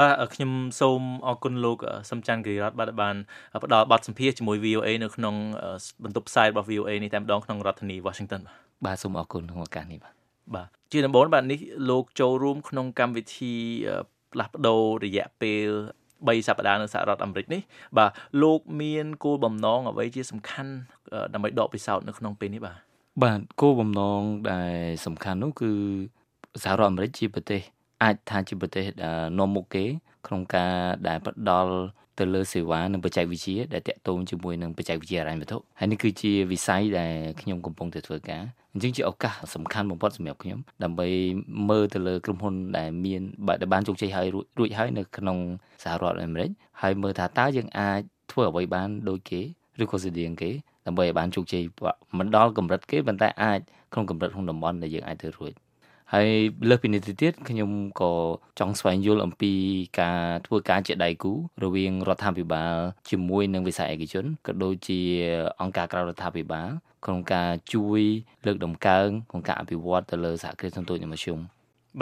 បាទខ្ញុំសូមអរគុណលោកសំច័ន្ទគិរីរតបាទបានផ្ដល់បទសម្ភាសន៍ជាមួយ VOA នៅក្នុងបន្ទប់ផ្សាយរបស់ VOA នេះតែម្ដងក្នុងរដ្ឋធានី Washington បាទបាទសូមអរគុណក្នុងឱកាសនេះបាទបាទជាដំបូងបាទនេះលោកចូលរួមក្នុងកម្មវិធីផ្លាស់ប្ដូររយៈពេល3សប្តាហ៍នៅសហរដ្ឋអាមេរិកនេះបាទលោកមានគោលបំណងអ្វីជាសំខាន់ដើម្បីដកពិសោធន៍នៅក្នុងពេលនេះបាទបាទគោលបំណងដែលសំខាន់នោះគឺសហរដ្ឋអាមេរិកជាប្រទេស អាចថាជាប្រទេសនាំមុខគេ ក្នុងការដែលផ្ដល់ទៅលើសេវានិងបច្ចេកវិទ្យាដែលតាក់ទងជាមួយនឹងបច្ចេកវិទ្យាហិរញ្ញវត្ថុហើយនេះគឺជាវិស័យដែលខ្ញុំកំពុងតែធ្វើការអញ្ចឹងជាឱកាសសំខាន់បំផុតសម្រាប់ខ្ញុំដើម្បីមើលទៅលើក្រុមហ៊ុនដែលមានដែលបានជោគជ័យហើយរួចហើយនៅក្នុងសហរដ្ឋអាមេរិកហើយមើលថាតើយើងអាចធ្វើអ្វីបានដូចគេឬក៏ស្តៀងគេដើម្បីឲ្យបានជោគជ័យមិនដល់កម្រិតគេប៉ុន្តែអាចក្នុងកម្រិតក្នុងតំបន់ដែលយើងអាចធ្វើរួច ហើយលើសពីនេះទៅទៀតខ្ញុំក៏ចង់ស្វែងយល់អំពីការធ្វើការជាដៃគូរវាងរដ្ឋាភិបាលជាមួយនឹងវិស័យឯកជនក៏ដូចជាអង្គការក្រៅរដ្ឋាភិបាលក្នុងការជួយលើកដំកើងក្នុងការអភិវឌ្ឍទៅលើសហគ្រាសសន្ទុះនិមធ្យម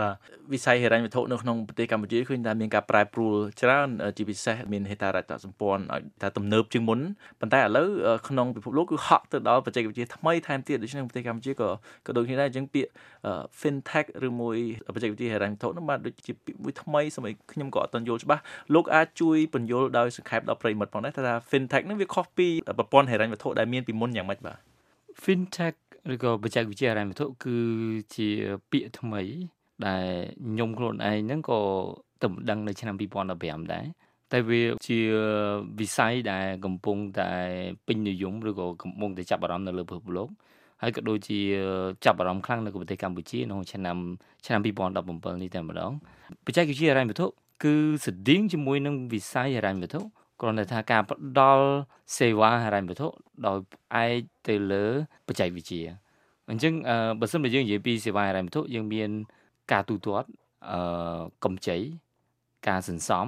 បាទវិស័យហិរញ្ញវត្ថុនៅក្នុងប្រទេសកម្ពុជាឃើញថាមានការប្រែប្រួលច្រើនជាពិសេសមានហេដ្ឋារចនាសម្ព័ន្ធឲ្យថាទំនើបជាងមុនប៉ុន្តែឥឡូវក្នុងពិភពលោកគឺហក់ទៅដល់បច្ចេកវិទ្យាថ្មីថែមទៀតដូច្នេះប្រទេសកម្ពុជាក៏ក៏ដូចគ្នាដែរអញ្ចឹងពាក្យ fintech ឬមួយបច្ចេកវិទ្យាហិរញ្ញវត្ថុនោះបាទដូចជាពាក្យមួយថ្មីសម័យខ្ញុំក៏អត់ទាន់យល់ច្បាស់លោកអាចជួយបញ្យល់ដោយសង្ខេបដល់ប្រិមិត្តផងដែរថា fintech នឹងវាខុសពីប្រព័ន្ធហិរញ្ញវត្ថុដែលមានពីមុនយ៉ាងម៉េចបាទ fintech ឬក៏បច្ចេកវិទ្យាហិរញ្ញវត្ថុគឺជាពាក្យថ្មី ដែលខ្ញុំខ្លួនឯងហ្នឹងក៏ទៅដឹងនៅឆ្នាំ2015ដែរតែវាជាវិស័យដែលកំពុងតែពេញនិយមឬក៏កំពុងតែចាប់អារម្មណ៍នៅលើពិភពលោកហើយក៏ដូចជាចាប់អារម្មណ៍ខ្លាំងនៅប្រទេសកម្ពុជាក្នុងឆ្នាំឆ្នាំ2017នេះតែម្ដងបច្ចេកវិទ្យាហិរញ្ញវត្ថុគឺស្តៀងជាមួយនឹងវិស័យហិរញ្ញវត្ថុគ្រាន់តែថាការផ្ដល់សេវាហិរញ្ញវត្ថុដោយផ្អែកទៅលើបច្ចេកវិទ្យាអញ្ចឹងបើសិនបើយើងនិយាយពីសេវាហិរញ្ញវត្ថុយើងមាន ការទូទាត់អឺកម្ចីការសន្សំ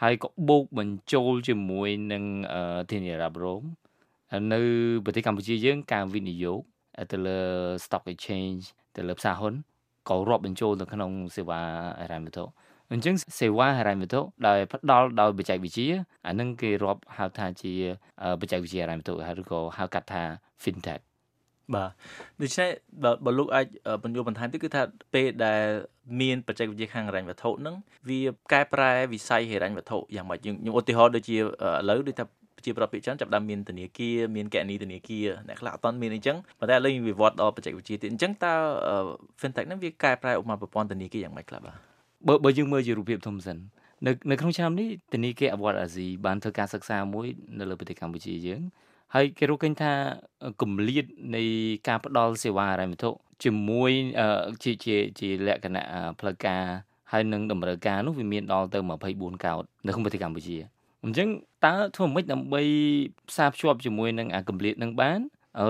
ហើយក៏បូកបញ្ចូលជាមួយនឹងធានារ៉ាប់រងនៅប្រទេសកម្ពុជាយើងការវិនិយោគទៅលើ stock exchange ទៅលើផ្សារហ៊ុនក៏រាប់បញ្ចូលនៅក្នុងសេវាហិរញ្ញវត្ថុអញ្ចឹងសេវាហិរញ្ញវត្ថុដោយផ្ដល់ដោយបច្ចេកវិទ្យាអានឹងគេរាប់ហៅថាជាបច្ចេកវិទ្យាហិរញ្ញវត្ថុឬក៏ហៅកាត់ថា fintech បាទដូច្នេះបើលោកអាចបញ្យល់បន្ថែមទៀតគឺថាពេលដែលមានបច្ចេកវិទ្យាខាងហិរញ្ញវត្ថុហ្នឹងវាកែប្រែវិស័យហិរញ្ញវត្ថុយ៉ាងម៉េចខ្ញុំឧទាហរណ៍ដូចជាឥឡូវដូចថាជាប្រតិជនចាប់ដើមមានធនាគារមានកណនីធនាគារអ្នកខ្លះអត់ទាន់មានអញ្ចឹងប៉ុន្តែឥឡូវវិវត្តដល់បច្ចេកវិទ្យាទៀតអញ្ចឹងតើ fintech ហ្នឹងវាកែប្រែឧបមាប្រព័ន្ធធនាគារយ៉ាងម៉េចខ្លះបាទបើបើយើងមើលជារូបភាពធំសិននៅនៅក្នុងឆ្នាំនេះធនាគារអវត្តអាស៊ីបានធ្វើការសិក្សាមួយនៅលើប្រទេសកម្ពុជាយើង ហើយគេរកឃើញថាគម្លាតនៃការផ្ដល់សេវាហិរញ្ញវត្ថុជាមួយជាជាជាលក្ខណៈផ្លូវការហើយនឹងតម្រូវការនោះវាមានដល់ទៅ24កោតនៅក្នុងប្រទេសកម្ពុជាអញ្ចឹងតើធ្វើម៉េចដើម្បីផ្សារភ្ជាប់ជាមួយនឹងអាគម្លាតនឹងបាន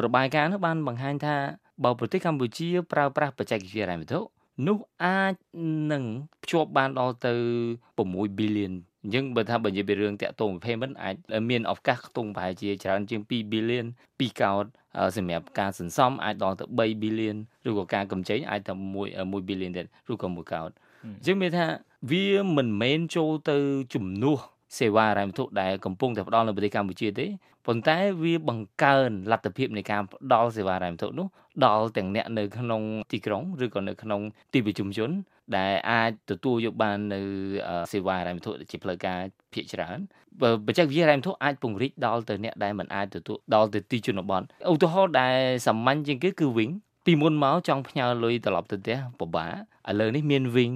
របាយការណ៍នោះបានបង្ហាញថាបើប្រទេសកម្ពុជាប្រើប្រាស់បច្ចេកវិទ្យាហិរញ្ញវត្ថុនោះអាចនឹងភ្ជាប់បានដល់ទៅ6 billion អញ្ចឹងបើថាបើនិយាយពីរឿងតាក់ទង payment អាចមានឱកាសខ្ទង់ប្រហែលជាច្រើនជាង2 billion 2កោតសម្រាប់ការសន្សំអាចដល់ទៅ3 billion ឬក៏ការកម្ចីអាចទៅ1 1 billion ទៀតឬក៏1កោតអញ្ចឹងមានថាវាមិនមែនចូលទៅជំនួស សេវាហិរញ្ញវត្ថុដែលកំពុងតែផ្ដល់នៅប្រទេសកម្ពុជាទេប៉ុន្តែវាបង្កើនលទ្ធភាពនៃការផ្ដល់សេវាហិរញ្ញវត្ថុនោះដល់ទាំងអ្នកនៅក្នុងទីក្រុងឬក៏នៅក្នុងទីប្រជុំជន ដែលអាចទទួលយកបាននៅសេវាហិរញ្ញវត្ថុជាផ្លូវការភាគច្រើនបច្ចេកវិទ្យាហិរញ្ញវត្ថុអាចពង្រីកដល់ទៅអ្នកដែលមិនអាចទទួលដល់ទៅទីជនបទឧទាហរណ៍ដែលសាមញ្ញជាងគេគឺវិញពីមុនមកចង់ផ្ញើលុយត្រឡប់ទៅផ្ទះពិបាកឥឡូវនេះមានវិញ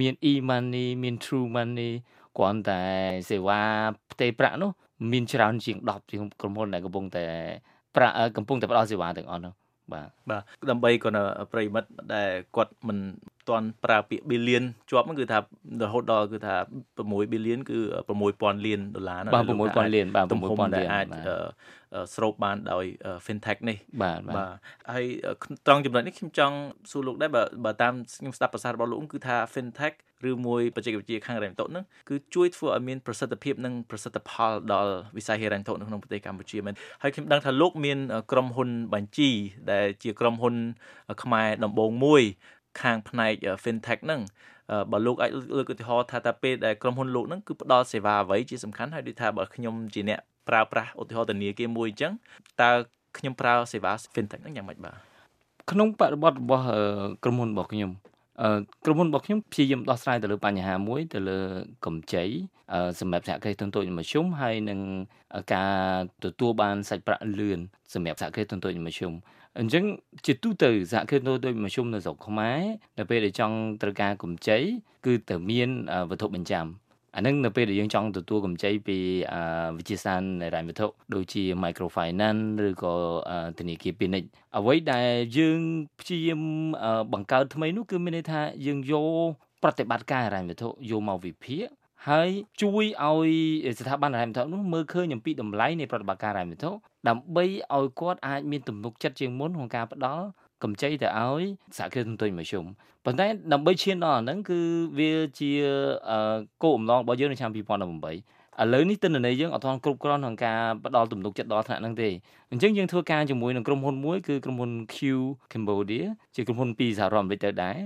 មាន e-money មាន true money គ្រាន់តែសេវាផ្ទេរប្រាក់នោះមានច្រើនជាង10ជាងក្រុមហ៊ុនដែលកំពុងតែប្រាក់កំពុងតែផ្ដល់សេវាទាំងអស់នោះបាទបាទដើម្បីគាត់ប្រិមិត្តដែលគាត់មិន ទាន់ប្រើពាក្យ billion ជាប់ហ្នឹងគឺថារហូតដល់គឺថា6 billion គឺ6000លានដុល្លារណាបាទ6000លានបាទ6000លានអាចស្រូបបានដោយ fintech នេះបាទបាទហើយត្រង់ចំណុចនេះខ្ញុំចង់សួរលោកដែរបើបើតាមខ្ញុំស្ដាប់ប្រសាសន៍របស់លោកគឺថា fintech ឬមួយបច្ចេកវិទ្យាខាងហិរញ្ញវត្ថុហ្នឹងគឺជួយធ្វើឲ្យមានប្រសិទ្ធភាពនិងប្រសិទ្ធផលដល់វិស័យហិរញ្ញវត្ថុនៅក្នុងប្រទេសកម្ពុជាមែនហើយខ្ញុំដឹងថាលោកមានក្រុមហ៊ុនបញ្ជីដែលជាក្រុមហ៊ុនខ្មែរដំបូងមួយ ខាងផ្នែក fintech ហ្នឹងបើលោកអាចលើកឧទាហរណ៍ថាតើពេលដែលក្រុមហ៊ុនលោកហ្នឹងគឺផ្ដល់សេវាអ្វីជាសំខាន់ហើយដូចថាបើខ្ញុំជាអ្នកប្រើប្រាស់ឧទាហរណ៍ធនាគារមួយអញ្ចឹងតើខ្ញុំប្រើសេវា fintech ហ្នឹងយ៉ាងម៉េចបាទក្នុងបរិបទរបស់ក្រុមហ៊ុនរបស់ខ្ញុំ ក្រុមហ៊ុនរបស់ខ្ញុំព្យាយាមដោះស្រាយទៅលើបញ្ហាមួយទៅលើកម្ចីសម្រាប់សហគ្រាសធុនតូចនិងមធ្យមហើយនឹងការទទួលបានសាច់ប្រាក់លឿនសម្រាប់សហគ្រាសធុនតូចនិងមធ្យមអញ្ចឹងជាទូទៅសហគ្រាសធុនតូចមធ្យមនៅស្រុកខ្មែរនៅពេលដែលចង់ត្រូវការកម្ចីគឺត្រូវមានវត្ថុបញ្ចាំ អានឹងនៅពេលដែលយើងចង់ទទួលកម្ចីពីវិជាសាស្ត្រហិរញ្ញវត្ថុដូចជា microfinance ឬក៏ធនាគារពាណិជ្ជអ្វីដែលយើងព្យាយាមបង្កើតថ្មីនោះគឺមានន័យថាយើងយកប្រតិបត្តិការហិរញ្ញវត្ថុយកមកវិភាគហើយជួយឲ្យស្ថាប័នហិរញ្ញវត្ថុនោះមើលឃើញអំពីតម្លៃនៃប្រតិបត្តិការហិរញ្ញវត្ថុដើម្បីឲ្យគាត់អាចមានទំនុកចិត្តជាងមុនក្នុងការផ្ដល់ កម្ចីទៅឲ្យសហគ្រាសធុនតូចមធ្យមប៉ុន្តែដើម្បីឈានដល់អាហ្នឹងគឺវាជាគោលបំណងរបស់យើងនៅឆ្នាំ2018ឥឡូវនេះទិន្នន័យយើងអត់ទាន់គ្រប់គ្រាន់ក្នុងការផ្ដល់ទំនុកចិត្តដល់ថ្នាក់ហ្នឹងទេអញ្ចឹងយើងធ្វើការជាមួយនឹងក្រុមហ៊ុនមួយគឺក្រុមហ៊ុន Q Cambodia ជាក្រុមហ៊ុនពីសហរដ្ឋអាមេរិកទៅដែរ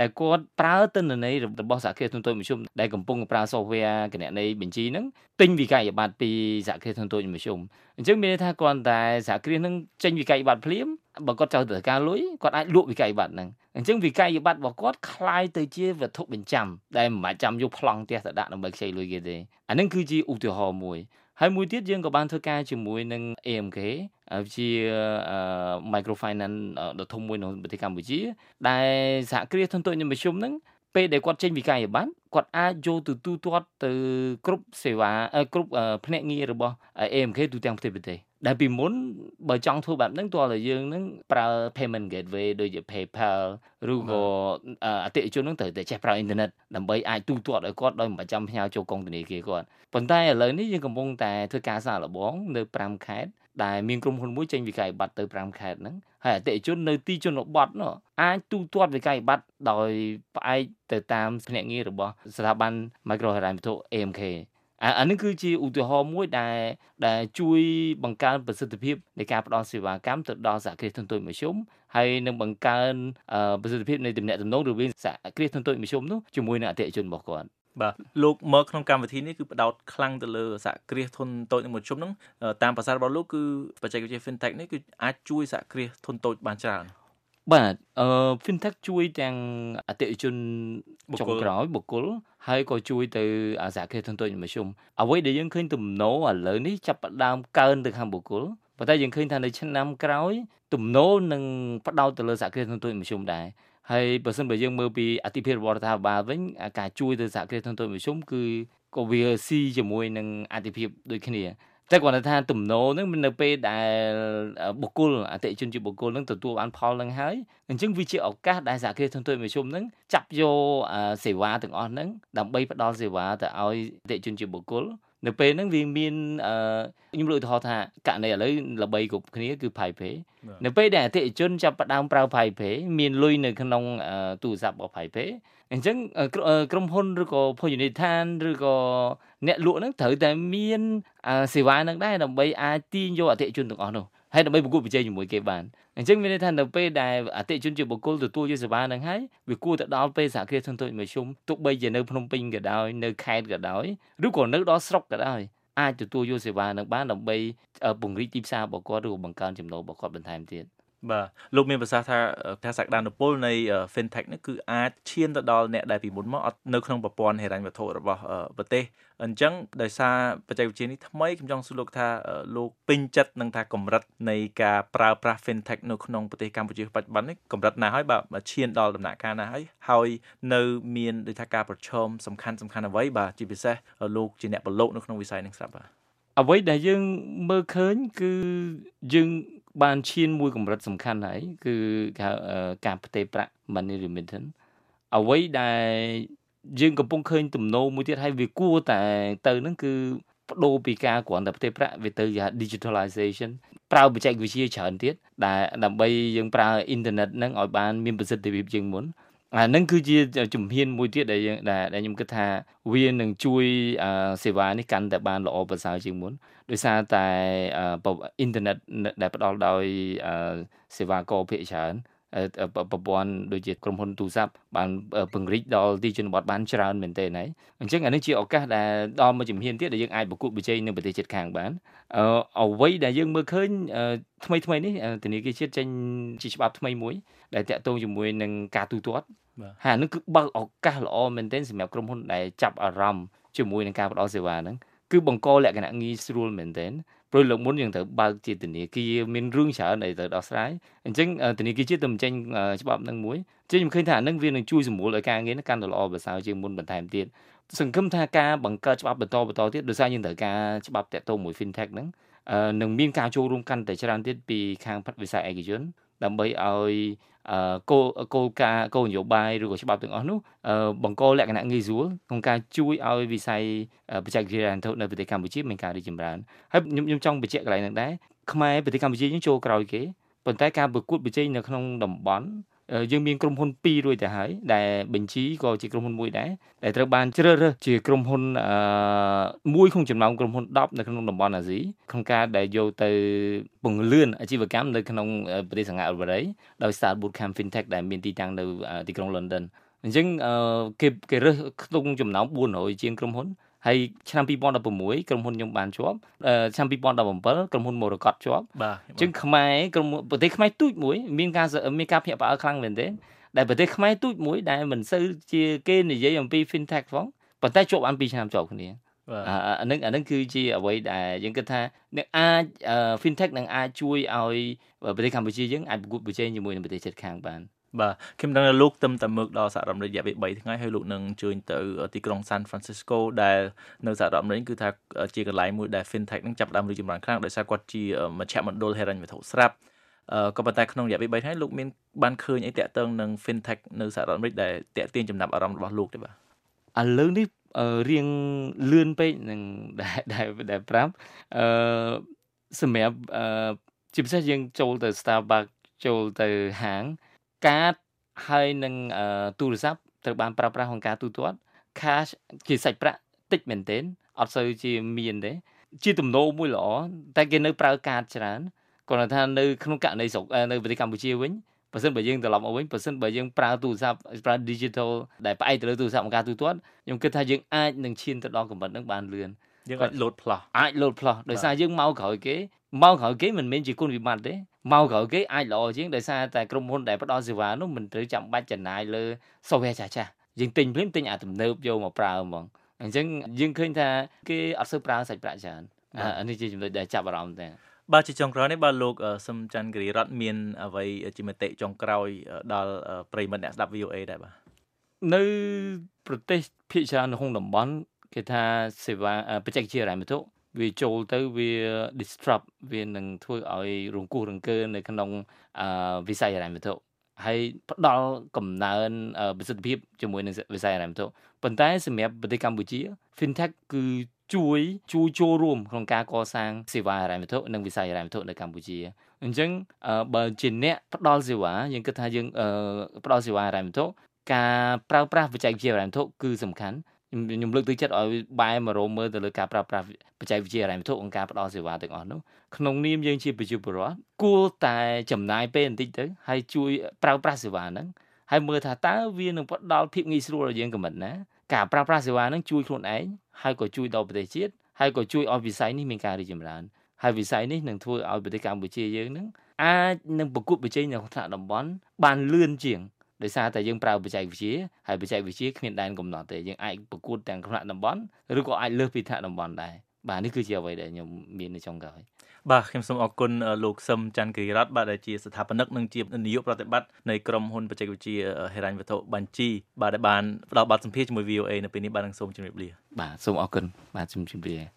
ដែលគាត់ប្រើទិន្នន័យរបស់សហគ្រាសធុនតូចមធ្យមដែលកំពុងប្រើ software គណនេយ្យបញ្ជីហ្នឹងទិញវិក័យប័ត្រពីសហគ្រាសធុនតូចមធ្យមអញ្ចឹងមានន័យថាគ្រាន់តែសហគ្រាសហ្នឹងចេញវិក័យប័ត្រភ្លាមបើគាត់ចូលទៅការលុយគាត់អាចលក់វិក័យប័ត្រហ្នឹងអញ្ចឹងវិក័យប័ត្ររបស់គាត់คล้ายទៅជាវត្ថុបញ្ចាំដែលមិនបាច់ចាំយកប្លង់ផ្ទះទៅដាក់ដើម្បីខ្ចីលុយគេទេអានឹងគឺជាឧទាហរណ៍មួយ ហើយមួយទៀតយើងក៏បានធ្វើការជាមួយនឹង AMK ជា microfinance ដ៏ធំមួយនៅប្រទេសកម្ពុជា ដែលសហគ្រាសធុនតូចនិងមធ្យមហ្នឹងពេលដែលគាត់ចេញវិក័យប័ត្រគាត់អាចយកទៅទូទាត់ទៅគ្រប់សេវាគ្រប់ភ្នាក់ងាររបស់ AMK ទូទាំងប្រទេសប្រទេស ដែលពីមុនបើចង់ធ្វើបែបហ្នឹងទោះតែយើងនឹងប្រើ payment gateway ដូចជា PayPal ឬក៏អតិថិជននឹងត្រូវតែចេះប្រើអ៊ីនធឺណិតដើម្បីអាចទូទាត់ឲ្យគាត់ដោយមិនបាច់ចាំផ្ញើចូលកុងធនាគារគាត់ប៉ុន្តែឥឡូវនេះយើងកំពុងតែធ្វើការសាកល្បងនៅ5ខេត្តដែលមានក្រុមហ៊ុនមួយចេញវិក័យប័ត្រទៅ5ខេត្តហ្នឹងហើយអតិថិជននៅទីជនបទនោះអាចទូទាត់វិក័យប័ត្រដោយផ្អែកទៅតាមភ្នាក់ងាររបស់ស្ថាប័ន Micro ហិរញ្ញវត្ថុ AMK អានេះគឺជាឧទាហរណ៍មួយដែលដែលជួយបង្កើនប្រសិទ្ធភាពនៃការផ្តល់សេវាកម្មទៅដល់សហគ្រាសធុនតូចមធ្យមហើយនឹងបង្កើនប្រសិទ្ធភាពនៃទំនាក់ទំនងរវាងសហគ្រាសធុនតូចមធ្យមនោះជាមួយនឹងអតិថិជនរបស់គាត់បាទលោកមកក្នុងកម្មវិធីនេះគឺបដោតខ្លាំងទៅលើសហគ្រាសធុនតូចនិងមធ្យមហ្នឹងតាមប្រសាសន៍របស់លោកគឺបច្ចេកវិទ្យា FinTech នេះគឺអាចជួយសហគ្រាសធុនតូចបានច្រើនបាទអឺ FinTech ជួយទាំងអតិថិជន ចុងក្រោយបុគ្គលហើយក៏ជួយទៅសហគ្រាសធុនតូចនិងមធ្យមអ្វីដែលយើងឃើញទំនោរឥឡូវនេះចាប់ផ្ដើមកើនទៅខាងបុគ្គលប៉ុន្តែយើងឃើញថានៅឆ្នាំក្រោយទំនោរនឹងផ្ដោតទៅលើសហគ្រាសធុនតូចនិងមធ្យមដែរហើយបើសិនបើយើងមើលពីអតិភិបរបស់រដ្ឋាភិបាលវិញការជួយទៅសហគ្រាសធុនតូចមធ្យមគឺក៏វាស៊ីជាមួយនឹងអតិភិបដូចគ្នា តែគាត់ថាទំនោរហ្នឹងនៅពេលដែលបុគ្គលអតិជនជាបុគ្គលហ្នឹងទទួលបានផលហ្នឹងហើយអញ្ចឹងវាជាឱកាសដែលសហគ្រាសធុនតូចមធ្យមហ្នឹងចាប់យកសេវាទាំងអស់ហ្នឹងដើម្បីផ្ដល់សេវាទៅឲ្យអតិជនជាបុគ្គលនៅពេលហ្នឹងវាមានអឺខ្ញុំលើកឧទាហរណ៍ថាករណីឥឡូវល្បីគ្រប់គ្នាគឺ PayPay នៅពេលដែលអតិថិជនចាប់ផ្ដើមប្រើ PayPay មានលុយនៅក្នុងទូរស័ព្ទរបស់ PayPay អញ្ចឹងក្រុមហ៊ុនឬក៏ភោជនីយដ្ឋានឬក៏អ្នកលក់ហ្នឹងត្រូវតែមានសេវាហ្នឹងដែរដើម្បីអាចទាញយកអតិថិជនទាំងអស់នោះហើយដើម្បីប្រកួតប្រជែងជាមួយគេបានអញ្ចឹងមានន័យថានៅពេលដែលអតិថិជនជាបុគ្គលទទួលយកសេវាហ្នឹងហើយវាគួរទៅដល់ពេលសហគ្រាសធុនតូចមធ្យមទោះបីជានៅភ្នំពេញក៏ដោយនៅខេត្តក៏ដោយឬក៏នៅដល់ស្រុកក៏ដោយអាចទទួលយកសេវានឹងបានដើម្បីពង្រីកទីផ្សាររបស់គាត់ឬក៏បង្កើនចំណូលរបស់គាត់បន្ថែមទៀត បាទលោកមានប្រសាសន៍ថាថាសក្តានុពលនៃ fintech នេះគឺអាចឈានទៅដល់អ្នកដែលពីមុនមកអត់នៅក្នុងប្រព័ន្ធហិរញ្ញវត្ថុរបស់ប្រទេសអញ្ចឹងដោយសារបច្ចេកវិទ្យានេះថ្មីខ្ញុំចង់សួរលោកថាលោកពេញចិត្តនឹងថាកម្រិតនៃការប្រើប្រាស់ fintech នៅក្នុងប្រទេសកម្ពុជាបច្ចុប្បន្ននេះកម្រិតណាហើយបាទឈានដល់ដំណាក់កាលណាហើយហើយនៅមានដូចថាការប្រឈមសំខាន់សំខាន់អ្វីបាទជាពិសេសលោកជាអ្នកប្រឡូកនៅក្នុងវិស័យនេះស្រាប់បាទអ្វីដែលយើងមើលឃើញគឺយើង បានឈានមួយកម្រិតសំខាន់ហើយគឺការផ្ទេរប្រាក់ money remittance អ្វីដែលយើងកំពុងឃើញទំនោរមួយទៀតហើយវាគួរតែទៅនឹងគឺបដូរពីការគ្រាន់តែផ្ទេរប្រាក់វាទៅជា digitalization ប្រើបច្ចេកវិទ្យាច្រើនទៀតដែលដើម្បីយើងប្រើអ៊ីនធឺណិតហ្នឹងឲ្យបានមានប្រសិទ្ធភាពជាងមុន អានឹងគឺជាជំហានមួយទៀតដែលយើងដែលខ្ញុំគិតថាវានឹងជួយសេវានេះកាន់តែបានល្អប្រសើរជាងមុនដោយសារតែអ៊ីនធឺណិតដែលផ្ដល់ដោយសេវាករភាគច្រើនប្រព័ន្ធដូចជាក្រុមហ៊ុនទូរស័ព្ទបានពង្រីកដល់ទីជនបទបានច្រើនមែនទែនហើយអញ្ចឹងអានេះជាឱកាសដែលដល់មួយជំហានទៀតដែលយើងអាចប្រកួតប្រជែងនៅប្រទេសជិតខាងបានអ្វីដែលយើងមើលឃើញថ្មីថ្មីនេះធនាគារជាតិចេញជាច្បាប់ថ្មីមួយដែលតាក់ទងជាមួយនឹងការទូទាត់ ហើយអានេះគឺបើកឱកាសល្អមែនទែនសម្រាប់ក្រុមហ៊ុនដែលចាប់អារម្មណ៍ជាមួយនឹងការផ្ដល់សេវាហ្នឹងគឺបង្កលក្ខណៈងាយស្រួលមែនទែនព្រោះលើកមុនយើងត្រូវបើកជាធនាគារមានរឿងច្រើនដែលត្រូវដោះស្រាយអញ្ចឹងធនាគារជាតិទៅបញ្ចេញច្បាប់នឹងមួយជិះខ្ញុំឃើញថាអានឹងវានឹងជួយសម្រួលឲ្យការងារនេះកាន់តែល្អប្រសើរជាងមុនបន្ថែមទៀតសង្ឃឹមថាការបង្កើតច្បាប់បន្តបន្តទៀតដោយសារយើងត្រូវការច្បាប់តាក់ទងមួយ fintech ហ្នឹងនឹងមានការចូលរួមកាន់តែច្រើនទៀតពីខាងវិស័យឯកជន ដើម្បីឲ្យគោលគោលការណ៍គោលនយោបាយឬក៏ច្បាប់ទាំងអស់នោះបង្កលក្ខណៈងាយស្រួលក្នុងការជួយឲ្យវិស័យបច្ចេកវិទ្យាហិរញ្ញវត្ថុនៅប្រទេសកម្ពុជាមានការរីកចម្រើនហើយខ្ញុំខ្ញុំចង់បញ្ជាក់កន្លែងហ្នឹងដែរខ្មែរប្រទេសកម្ពុជាយើងចូលក្រោយគេប៉ុន្តែការប្រកួតប្រជែងនៅក្នុងតំបន់ យើងមានក្រុមហ៊ុន2រួចទៅហើយដែលបញ្ជីក៏ជាក្រុមហ៊ុនមួយដែរដែលត្រូវបានជ្រើសរើសជាក្រុមហ៊ុនអឺមួយក្នុងចំណោមក្រុមហ៊ុន10នៅក្នុងតំបន់អាស៊ីក្នុងការដែលយកទៅពង្លឿនអាជីវកម្មនៅក្នុងប្រទេសសង្ហរដ្ឋអាមេរិកដោយ Start Bootcamp Fintech ដែលមានទីតាំងនៅទីក្រុង London អញ្ចឹងគេគេរើសក្នុងចំណោម400ជាងក្រុមហ៊ុន ហើយឆ្នាំ2016ក្រុមហ៊ុនខ្ញុំបានជាប់ឆ្នាំ2017ក្រុមហ៊ុនមរកតជាប់បាទអញ្ចឹងខ្មែរក្រុមប្រទេសខ្មែរទូចមួយមានការមានការភ្ញាក់ផ្អើលខ្លាំងមែនទែនដែលប្រទេសខ្មែរទូចមួយដែលមិនសូវជាគេនិយាយអំពី fintech ផងប៉ុន្តែជាប់បាន2ឆ្នាំជាប់គ្នាអានឹងអានឹងគឺជាអ្វីដែលយើងគិតថានឹងអាច fintech នឹងអាចជួយឲ្យប្រទេសកម្ពុជាយើងអាចប្រកួតប្រជែងជាមួយនឹងប្រទេសជិតខាងបាន បាទខ្ញុំដឹងថាលោកទឹមតែមើលដល់សហរដ្ឋអាមេរិករយៈពេល3ថ្ងៃហើយលោកនឹងអញ្ជើញទៅទីក្រុង San Francisco ដែលនៅសហរដ្ឋអាមេរិកគឺថាជាកន្លែងមួយដែល FinTech នឹងចាប់ផ្ដើមរីកចម្រើនខ្លាំងដោយសារគាត់ជាមជ្ឈមណ្ឌលហិរញ្ញវត្ថុស្រាប់ក៏ប៉ុន្តែក្នុងរយៈពេល3ថ្ងៃលោកមានបានឃើញអីតាក់ទងនឹង FinTech នៅសហរដ្ឋអាមេរិកដែលតាក់ទាញចំណាប់អារម្មណ៍របស់លោកទេបាទឥឡូវនេះរៀងលឿនពេកនឹងដែលដែលប្រាប់អឺសម្រាប់អឺជាពិសេសយើងចូលទៅ Starbucks ចូលទៅហាង កាតហើយនឹងទូរស័ព្ទត្រូវបានប្រើប្រាស់ក្នុងការទូទាត់ cash ជាសាច់ប្រាក់តិចមែនទែនអត់សូវជាមានទេជាទំនោរមួយល្អតែគេនៅប្រើកាតច្រើនគាត់ថានៅក្នុងករណីស្រុកនៅប្រទេសកម្ពុជាវិញបើសិនបើយើងត្រឡប់មកវិញបើសិនបើយើងប្រើទូរស័ព្ទប្រើ digital ដែលផ្អែកទៅលើទូរស័ព្ទក្នុងការទូទាត់ខ្ញុំគិតថាយើងអាចនឹងឈានទៅដល់កម្រិតហ្នឹងបានលឿនយើងអាចលោតផ្លោះអាចលោតផ្លោះដោយសារយើងមកក្រោយគេមកក្រោយគេមិនមែនជាគុណវិបត្តិទេ មកក្រោយគេអាចល្អជាងដោយសារតែក្រុមហ៊ុនដែលផ្ដល់សេវានោះមិនត្រូវចាំបាច់ចំណាយលើ software ចាស់ចាស់យើងទិញភ្លាមទិញអាទំនើបយកមកប្រើហ្មងអញ្ចឹងយើងឃើញថាគេអត់សូវប្រើសាច់ប្រាក់ច្រើនអានេះជាចំណុចដែលចាប់អារម្មណ៍តែបាទជាចុងក្រោយនេះបាទលោកសឹមច័ន្ទគិរីរតមានអ្វីជាមតិចុងក្រោយដល់ប្រិមិត្តអ្នកស្ដាប់ VOA ដែរបាទនៅប្រទេសភាគច្រើននៅក្នុងតំបន់គេថាសេវាបច្ចេកវិទ្យារ៉ែវត្ថុ វាចូលទៅវា disrupt វានឹងធ្វើឲ្យរង្គោះរង្គើនៅក្នុងវិស័យហិរញ្ញវត្ថុហើយផ្ដល់កំណើនប្រសិទ្ធភាពជាមួយនឹងវិស័យហិរញ្ញវត្ថុប៉ុន្តែសម្រាប់ប្រទេសកម្ពុជា fintech គឺជួយជួយចូលរួមក្នុងការកសាងសេវាហិរញ្ញវត្ថុនិងវិស័យហិរញ្ញវត្ថុនៅកម្ពុជាអញ្ចឹងបើជាអ្នកផ្ដល់សេវាយើងគិតថាយើងផ្ដល់សេវាហិរញ្ញវត្ថុការប្រើប្រាស់បច្ចេកវិទ្យាហិរញ្ញវត្ថុគឺសំខាន់ ខ្ញុំលើកទឹកចិត្តឲ្យបែរមករមមើលទៅលើការប្រើប្រាស់បច្ចេកវិទ្យាហិរញ្ញវត្ថុក្នុងការផ្ដល់សេវាទាំងអស់នោះក្នុងនាមយើងជាប្រជាពលរដ្ឋគួរតែចំណាយពេលបន្តិចទៅហើយជួយប្រើប្រាស់សេវាហ្នឹងហើយមើលថាតើវានឹងផ្ដល់ភាពងាយស្រួលដល់យើងកម្រិតណាការប្រើប្រាស់សេវាហ្នឹងជួយខ្លួនឯងហើយក៏ជួយដល់ប្រទេសជាតិហើយក៏ជួយឲ្យវិស័យនេះមានការរីកចម្រើនហើយវិស័យនេះនឹងធ្វើឲ្យប្រទេសកម្ពុជាយើងនឹងអាចនឹងប្រកួតប្រជែងនៅថ្នាក់តំបន់បានលឿនជាង ដោយសារតែយើងប្រើបច្ចេកវិទ្យាហើយបច្ចេកវិទ្យាគ្មានដែនកំណត់ទេយើងអាចប្រកួតទាំងថ្នាក់តំបន់ឬក៏អាចលើសពីថ្នាក់តំបន់ដែរបាទនេះគឺជាអ្វីដែលខ្ញុំមាននៅចុងក្រោយបាទខ្ញុំសូមអរគុណលោកសឹមច័ន្ទគិរីរតបាទដែលជាស្ថាបនិកនិងជានាយកប្រតិបត្តិនៃក្រុមហ៊ុនបច្ចេកវិទ្យាហិរញ្ញវត្ថុបញ្ជីបាទដែលបានផ្ដល់បទសម្ភាសន៍ជាមួយ VOA នៅពេលនេះបាទនឹងសូមជម្រាបលាបាទសូមអរគុណបាទជម្រាបលា